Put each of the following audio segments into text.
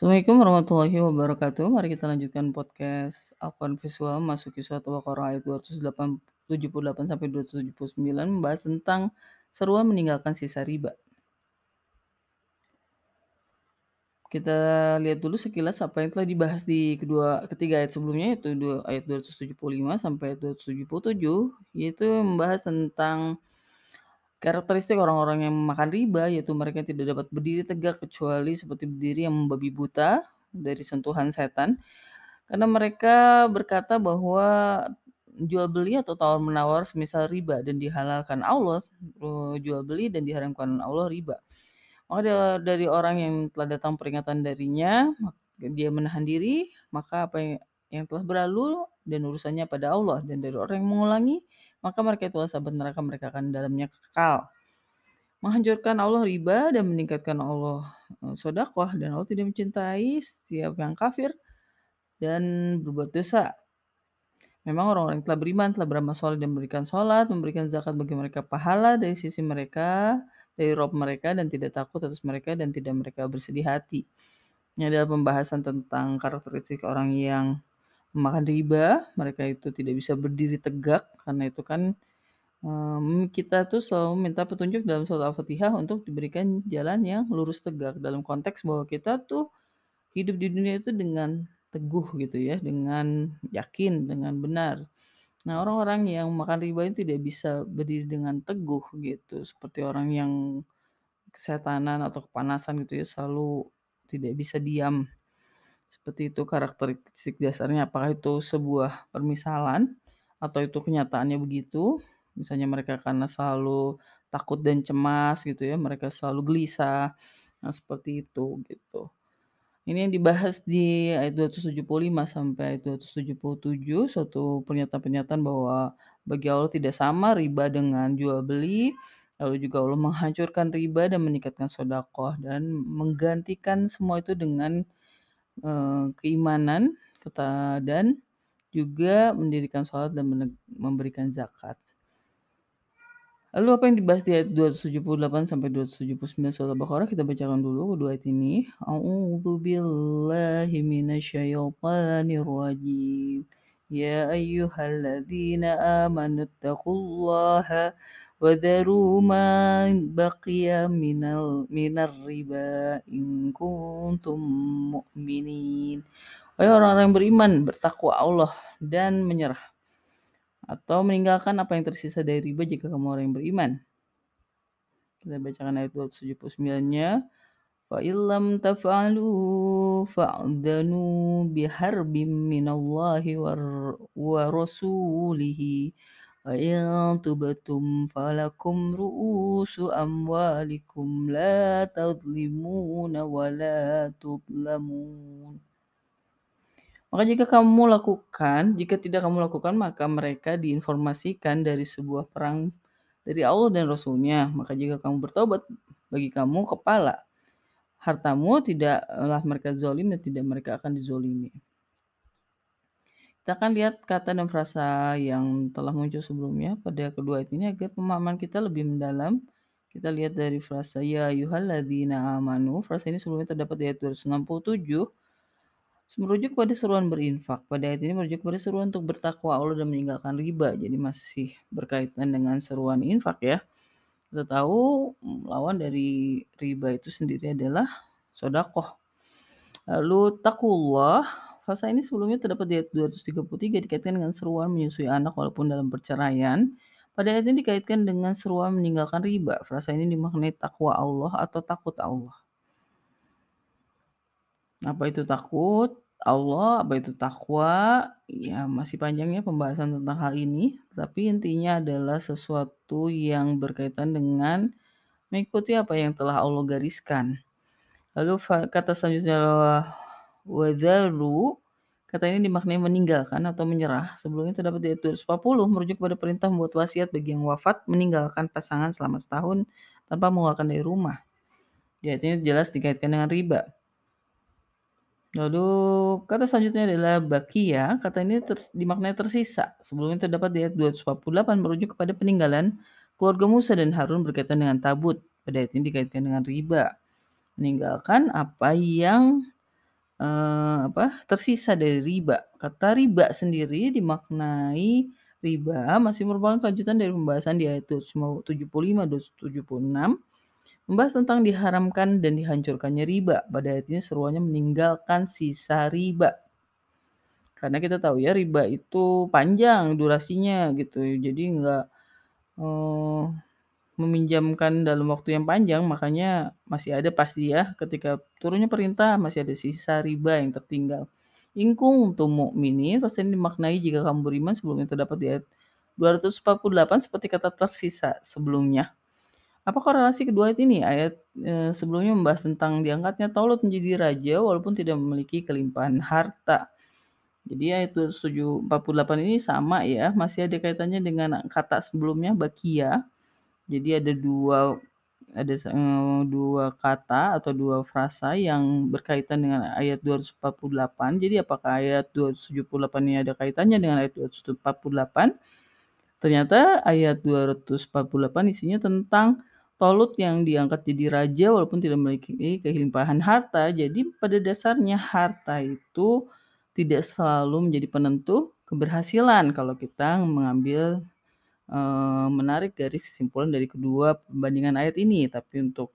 Assalamualaikum warahmatullahi wabarakatuh. Mari kita lanjutkan podcast Al-Quran Visual Masuki Surat Al-Baqarah ayat 278 sampai 279 membahas tentang seruan meninggalkan sisa riba. Kita lihat dulu sekilas apa yang telah dibahas di kedua ketiga ayat sebelumnya yaitu ayat 275 sampai 277 yaitu membahas tentang karakteristik orang-orang yang memakan riba yaitu mereka tidak dapat berdiri tegak kecuali seperti berdiri yang membabi buta dari sentuhan setan karena mereka berkata bahwa jual beli atau tawar menawar semisal riba dan dihalalkan Allah eh, jual beli dan diharamkan Allah riba maka dari orang yang telah datang peringatan darinya, dia menahan diri, maka apa yang telah berlalu dan urusannya pada Allah. Dan dari orang yang mengulangi, maka mereka itu sahabat neraka, mereka akan dalamnya kekal. Menghancurkan Allah riba dan meningkatkan Allah eh, sodakoh. Dan Allah tidak mencintai setiap yang kafir dan berbuat dosa. Memang orang-orang yang telah beriman, telah beramal soleh dan memberikan sholat, memberikan zakat bagi mereka pahala dari sisi mereka, dari Rob mereka dan tidak takut atas mereka dan tidak mereka bersedih hati. Ini adalah pembahasan tentang karakteristik orang yang memakan riba, mereka itu tidak bisa berdiri tegak karena itu kan um, kita tuh selalu minta petunjuk dalam surat Al-Fatihah untuk diberikan jalan yang lurus tegak dalam konteks bahwa kita tuh hidup di dunia itu dengan teguh gitu ya, dengan yakin, dengan benar. Nah, orang-orang yang makan riba itu tidak bisa berdiri dengan teguh gitu, seperti orang yang kesetanan atau kepanasan gitu ya, selalu tidak bisa diam. Seperti itu karakteristik dasarnya. Apakah itu sebuah permisalan atau itu kenyataannya begitu? Misalnya mereka karena selalu takut dan cemas gitu ya, mereka selalu gelisah. Nah, seperti itu gitu. Ini yang dibahas di ayat 275 sampai ayat 277, suatu pernyataan-pernyataan bahwa bagi Allah tidak sama riba dengan jual beli, lalu juga Allah menghancurkan riba dan meningkatkan sodakoh dan menggantikan semua itu dengan keimanan kata dan juga mendirikan sholat dan memberikan zakat. Lalu apa yang dibahas di ayat 278 sampai 279 surah Al-Baqarah kita bacakan dulu kedua ayat ini. A'udzu billahi minasyaitonir rajim. Ya ayyuhalladzina amanu taqullaha dharu ma baqiya minal minar riba in kuntum mu'minin. Wahai orang-orang yang beriman, bertakwa Allah dan menyerah atau meninggalkan apa yang tersisa dari riba jika kamu orang yang beriman. Kita bacakan ayat 279-nya. Fa illam taf'alu fa'danu biharbim minallahi wa rasulihi tubatum falakum ru'usu amwalikum la tadlimuna wa la tudlamun. Maka jika kamu lakukan, jika tidak kamu lakukan, maka mereka diinformasikan dari sebuah perang dari Allah dan Rasulnya. Maka jika kamu bertobat, bagi kamu kepala. Hartamu tidaklah mereka zolim dan tidak mereka akan dizolimi. Kita akan lihat kata dan frasa yang telah muncul sebelumnya pada kedua ayat ini agar pemahaman kita lebih mendalam. Kita lihat dari frasa ya yuhalladzina amanu. Frasa ini sebelumnya terdapat di ayat 267 merujuk pada seruan berinfak. Pada ayat ini merujuk pada seruan untuk bertakwa Allah dan meninggalkan riba. Jadi masih berkaitan dengan seruan infak ya. Kita tahu lawan dari riba itu sendiri adalah sodakoh. Lalu takullah, fasa ini sebelumnya terdapat di ayat 233 dikaitkan dengan seruan menyusui anak walaupun dalam perceraian. Pada ayat ini dikaitkan dengan seruan meninggalkan riba. Frasa ini dimaknai takwa Allah atau takut Allah. Apa itu takut? Allah, apa itu takwa? Ya, masih panjangnya pembahasan tentang hal ini, tapi intinya adalah sesuatu yang berkaitan dengan mengikuti apa yang telah Allah gariskan. Lalu kata selanjutnya wadaru kata ini dimaknai meninggalkan atau menyerah. Sebelumnya terdapat di ayat 240 merujuk pada perintah membuat wasiat bagi yang wafat meninggalkan pasangan selama setahun tanpa mengeluarkan dari rumah. Jadi ini jelas dikaitkan dengan riba. Lalu kata selanjutnya adalah bakia. Kata ini ter, dimaknai tersisa. Sebelumnya terdapat di ayat 248 merujuk kepada peninggalan keluarga Musa dan Harun berkaitan dengan tabut. Pada ayat ini dikaitkan dengan riba. Meninggalkan apa yang eee, apa, tersisa dari riba. Kata riba sendiri dimaknai riba masih merupakan kelanjutan dari pembahasan di ayat 275, 276 membahas tentang diharamkan dan dihancurkannya riba. Pada ayat ini seruannya meninggalkan sisa riba. Karena kita tahu ya riba itu panjang durasinya gitu, jadi nggak, eee, meminjamkan dalam waktu yang panjang, makanya masih ada pasti ya ketika turunnya perintah masih ada sisa riba yang tertinggal. In kuntum mu'minin, pasal ini dimaknai jika kamu beriman sebelumnya terdapat di ayat 248 seperti kata tersisa sebelumnya. Apa korelasi kedua ayat ini? Ayat e, sebelumnya membahas tentang diangkatnya Taulut menjadi raja walaupun tidak memiliki kelimpahan harta. Jadi ayat 248 ini sama ya, masih ada kaitannya dengan kata sebelumnya bakia. Jadi ada dua ada uh, dua kata atau dua frasa yang berkaitan dengan ayat 248. Jadi apakah ayat 278 ini ada kaitannya dengan ayat 248? Ternyata ayat 248 isinya tentang Tolut yang diangkat jadi raja walaupun tidak memiliki kelimpahan harta. Jadi pada dasarnya harta itu tidak selalu menjadi penentu keberhasilan kalau kita mengambil Eh, menarik garis kesimpulan dari kedua perbandingan ayat ini, tapi untuk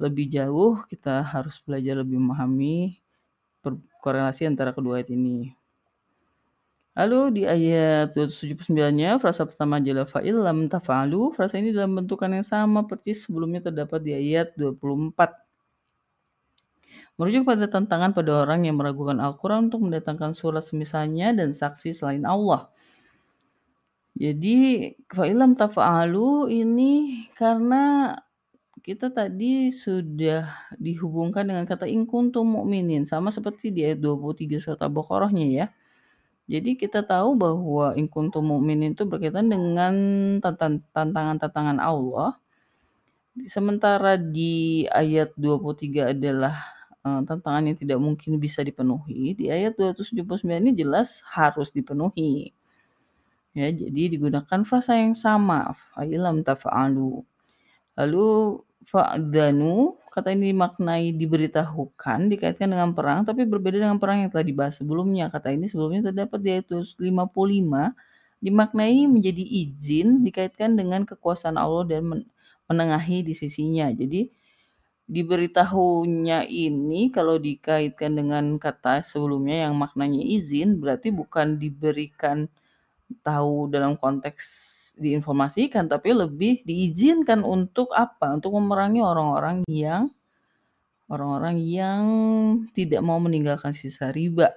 lebih jauh kita harus belajar lebih memahami korelasi antara kedua ayat ini. Lalu di ayat 279-nya, frasa pertama adalah fa'il lam tafa'alu. Frasa ini dalam bentukan yang sama persis sebelumnya terdapat di ayat 24. Merujuk pada tantangan pada orang yang meragukan Al-Quran untuk mendatangkan surat semisalnya dan saksi selain Allah. Jadi fa'ilam tafa'alu ini karena kita tadi sudah dihubungkan dengan kata in mu'minin sama seperti di ayat 23 surat Al-Baqarahnya ya. Jadi kita tahu bahwa in mu'minin itu berkaitan dengan tantangan-tantangan Allah. Sementara di ayat 23 adalah uh, tantangan yang tidak mungkin bisa dipenuhi. Di ayat 279 ini jelas harus dipenuhi. Ya, jadi digunakan frasa yang sama, fa'ilam tafa'alu. Lalu fa'danu, kata ini dimaknai diberitahukan, dikaitkan dengan perang, tapi berbeda dengan perang yang telah dibahas sebelumnya. Kata ini sebelumnya terdapat di ayat 55, dimaknai menjadi izin, dikaitkan dengan kekuasaan Allah dan menengahi di sisinya. Jadi, diberitahunya ini kalau dikaitkan dengan kata sebelumnya yang maknanya izin, berarti bukan diberikan tahu dalam konteks diinformasikan, tapi lebih diizinkan untuk apa? Untuk memerangi orang-orang yang orang-orang yang tidak mau meninggalkan sisa riba.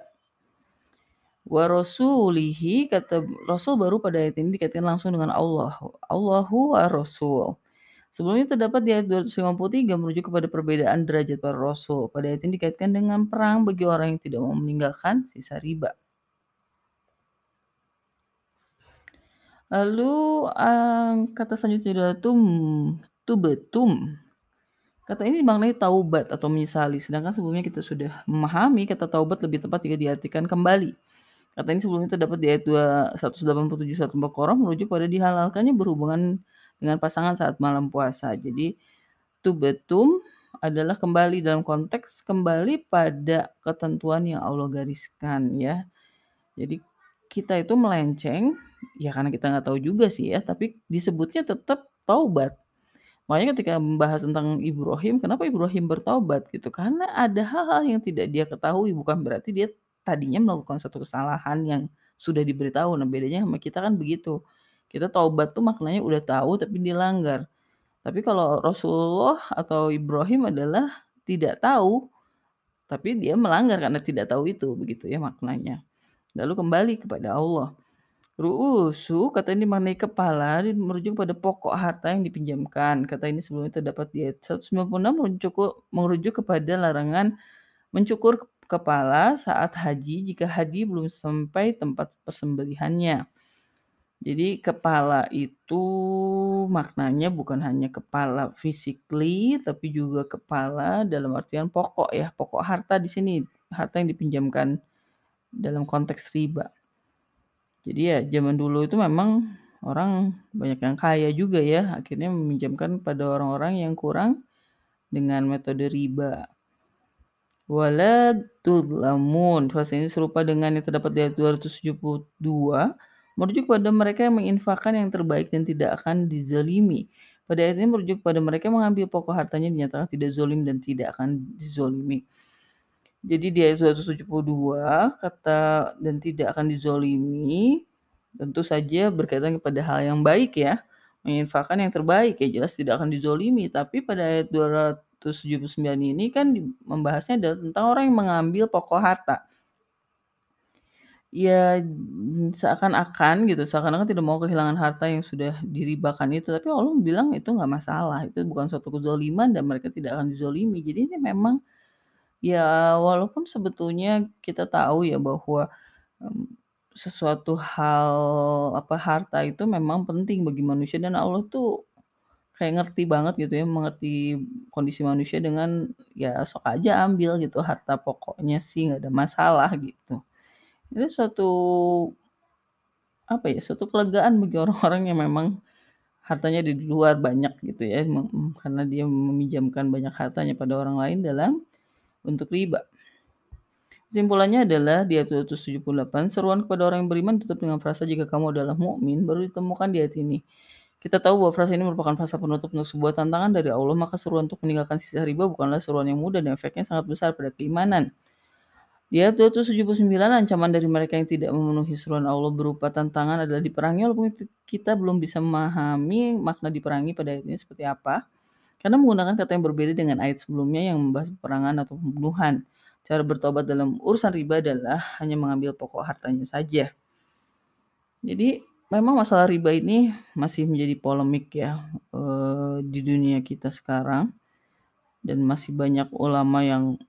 Wa rasulihi kata Rasul baru pada ayat ini dikaitkan langsung dengan Allah. Allahu wa Rasul. Sebelumnya terdapat di ayat 253 merujuk kepada perbedaan derajat para Rasul. Pada ayat ini dikaitkan dengan perang bagi orang yang tidak mau meninggalkan sisa riba. Lalu uh, kata selanjutnya adalah tum, tubetum. Kata ini dimaknai taubat atau menyesali, sedangkan sebelumnya kita sudah memahami kata taubat lebih tepat jika diartikan kembali. Kata ini sebelumnya terdapat di ayat 2, 187 surat Al-Baqarah merujuk pada dihalalkannya berhubungan dengan pasangan saat malam puasa. Jadi tubetum adalah kembali dalam konteks kembali pada ketentuan yang Allah gariskan ya. Jadi kita itu melenceng, ya karena kita nggak tahu juga sih ya, tapi disebutnya tetap taubat. Makanya ketika membahas tentang Ibrahim, kenapa Ibrahim bertaubat gitu? Karena ada hal-hal yang tidak dia ketahui, bukan berarti dia tadinya melakukan satu kesalahan yang sudah diberitahu. Nah, bedanya sama kita kan begitu. Kita taubat tuh maknanya udah tahu tapi dilanggar. Tapi kalau Rasulullah atau Ibrahim adalah tidak tahu, tapi dia melanggar karena tidak tahu itu, begitu ya maknanya lalu kembali kepada Allah. Ru'usu, kata ini mengenai kepala, merujuk pada pokok harta yang dipinjamkan. Kata ini sebelumnya terdapat di ayat 196 merujuk, merujuk kepada larangan mencukur kepala saat haji jika haji belum sampai tempat persembelihannya. Jadi kepala itu maknanya bukan hanya kepala physically, tapi juga kepala dalam artian pokok ya, pokok harta di sini, harta yang dipinjamkan dalam konteks riba. Jadi ya zaman dulu itu memang orang banyak yang kaya juga ya, akhirnya meminjamkan pada orang-orang yang kurang dengan metode riba. Wala tudlamun. Frase ini serupa dengan yang terdapat di ayat 272, merujuk pada mereka yang menginfakkan yang terbaik dan tidak akan dizalimi. Pada ayat ini merujuk pada mereka yang mengambil pokok hartanya dinyatakan tidak zolim dan tidak akan dizolimi. Jadi di ayat 272 kata dan tidak akan dizolimi tentu saja berkaitan kepada hal yang baik ya. Menginfakkan yang terbaik ya jelas tidak akan dizolimi. Tapi pada ayat 279 ini kan membahasnya adalah tentang orang yang mengambil pokok harta. Ya seakan-akan gitu, seakan-akan tidak mau kehilangan harta yang sudah diribakan itu, tapi Allah bilang itu nggak masalah, itu bukan suatu kezoliman dan mereka tidak akan dizolimi. Jadi ini memang ya walaupun sebetulnya kita tahu ya bahwa um, sesuatu hal apa harta itu memang penting bagi manusia dan Allah tuh kayak ngerti banget gitu ya, mengerti kondisi manusia dengan ya sok aja ambil gitu harta pokoknya sih nggak ada masalah gitu. Itu suatu apa ya, suatu kelegaan bagi orang-orang yang memang hartanya di luar banyak gitu ya, karena dia meminjamkan banyak hartanya pada orang lain dalam bentuk riba. Kesimpulannya adalah di ayat 278, seruan kepada orang yang beriman tutup dengan frasa jika kamu adalah mukmin baru ditemukan di ayat ini. Kita tahu bahwa frasa ini merupakan frasa penutup untuk sebuah tantangan dari Allah, maka seruan untuk meninggalkan sisa riba bukanlah seruan yang mudah dan efeknya sangat besar pada keimanan. Di ayat 279, ancaman dari mereka yang tidak memenuhi seruan Allah berupa tantangan adalah diperangi walaupun kita belum bisa memahami makna diperangi pada ayat ini seperti apa. Karena menggunakan kata yang berbeda dengan ayat sebelumnya yang membahas peperangan atau pembunuhan. Cara bertobat dalam urusan riba adalah hanya mengambil pokok hartanya saja. Jadi memang masalah riba ini masih menjadi polemik ya eh, di dunia kita sekarang dan masih banyak ulama yang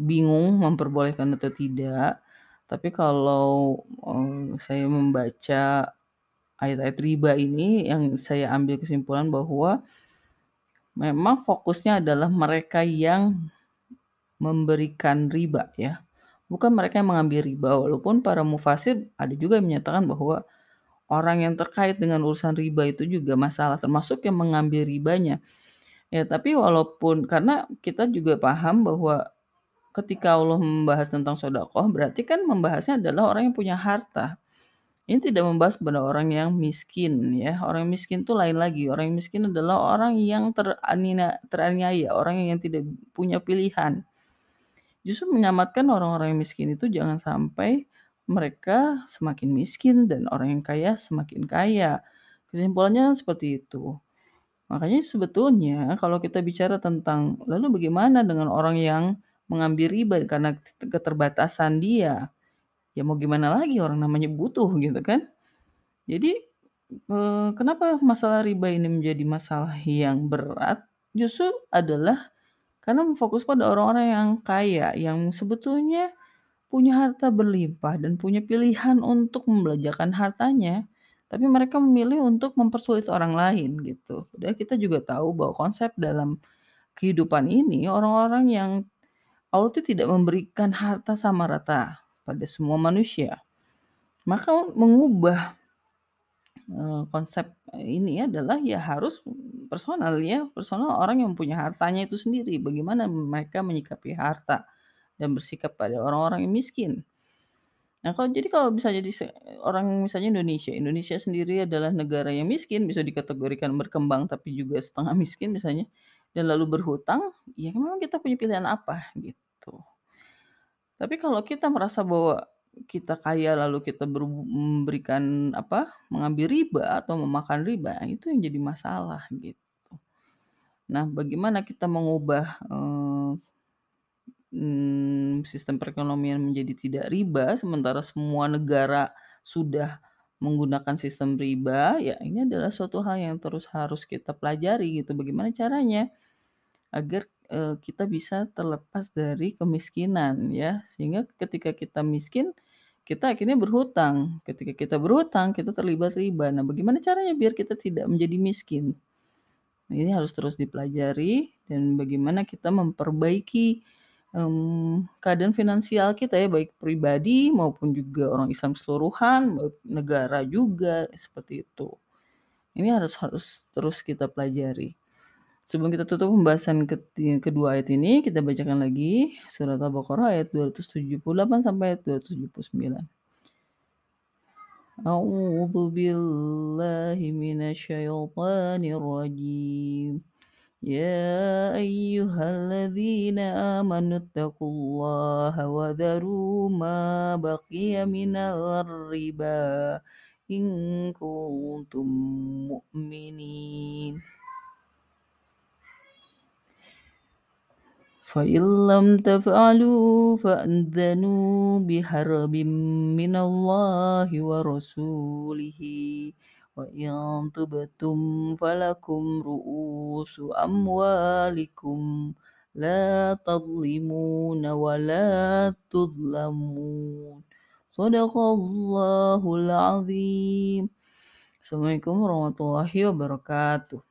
bingung memperbolehkan atau tidak. Tapi kalau eh, saya membaca ayat-ayat riba ini yang saya ambil kesimpulan bahwa memang fokusnya adalah mereka yang memberikan riba ya. Bukan mereka yang mengambil riba, walaupun para mufasir ada juga yang menyatakan bahwa orang yang terkait dengan urusan riba itu juga masalah, termasuk yang mengambil ribanya. Ya, tapi walaupun karena kita juga paham bahwa ketika Allah membahas tentang sodakoh, berarti kan membahasnya adalah orang yang punya harta. Ini tidak membahas pada orang yang miskin ya. Orang yang miskin itu lain lagi. Orang yang miskin adalah orang yang teraniaya, orang yang tidak punya pilihan justru menyelamatkan orang-orang yang miskin itu jangan sampai mereka semakin miskin dan orang yang kaya semakin kaya. Kesimpulannya seperti itu. Makanya sebetulnya kalau kita bicara tentang lalu bagaimana dengan orang yang mengambil riba karena keterbatasan dia. Ya mau gimana lagi orang namanya butuh gitu kan. Jadi eh, kenapa masalah riba ini menjadi masalah yang berat? Justru adalah karena fokus pada orang-orang yang kaya, yang sebetulnya punya harta berlimpah dan punya pilihan untuk membelanjakan hartanya, tapi mereka memilih untuk mempersulit orang lain gitu. Padahal kita juga tahu bahwa konsep dalam kehidupan ini orang-orang yang Allah itu tidak memberikan harta sama rata pada semua manusia. Maka mengubah Eh, konsep ini adalah ya harus personal ya, personal orang yang punya hartanya itu sendiri, bagaimana mereka menyikapi harta dan bersikap pada orang-orang yang miskin. Nah, kalau jadi kalau bisa jadi orang misalnya Indonesia, Indonesia sendiri adalah negara yang miskin, bisa dikategorikan berkembang tapi juga setengah miskin misalnya, dan lalu berhutang, ya memang kita punya pilihan apa gitu. Tapi kalau kita merasa bahwa kita kaya lalu kita memberikan apa, mengambil riba atau memakan riba, itu yang jadi masalah gitu. Nah, bagaimana kita mengubah eh, hmm, sistem perekonomian menjadi tidak riba sementara semua negara sudah menggunakan sistem riba, ya ini adalah suatu hal yang terus harus kita pelajari gitu. Bagaimana caranya agar eh, kita bisa terlepas dari kemiskinan ya, sehingga ketika kita miskin kita akhirnya berhutang. Ketika kita berhutang, kita terlibat riba. Nah, bagaimana caranya biar kita tidak menjadi miskin? Nah, ini harus terus dipelajari dan bagaimana kita memperbaiki um, keadaan finansial kita ya, baik pribadi maupun juga orang Islam keseluruhan, negara juga seperti itu. Ini harus harus terus kita pelajari. Sebelum kita tutup pembahasan keti kedua ayat ini, kita bacakan lagi surat Al-Baqarah ayat 278 sampai ayat 279. A'udzu billahi minasyaitonir rajim. يا أيها الذين آمنوا اتقوا الله وذروا ما بقي من الربا إن كنتم مؤمنين فإن لم تفعلوا فأذنوا بحرب من الله ورسوله وإن تبتم فلكم رؤوس أموالكم لا تظلمون ولا تظلمون صدق الله العظيم Assalamualaikum warahmatullahi wabarakatuh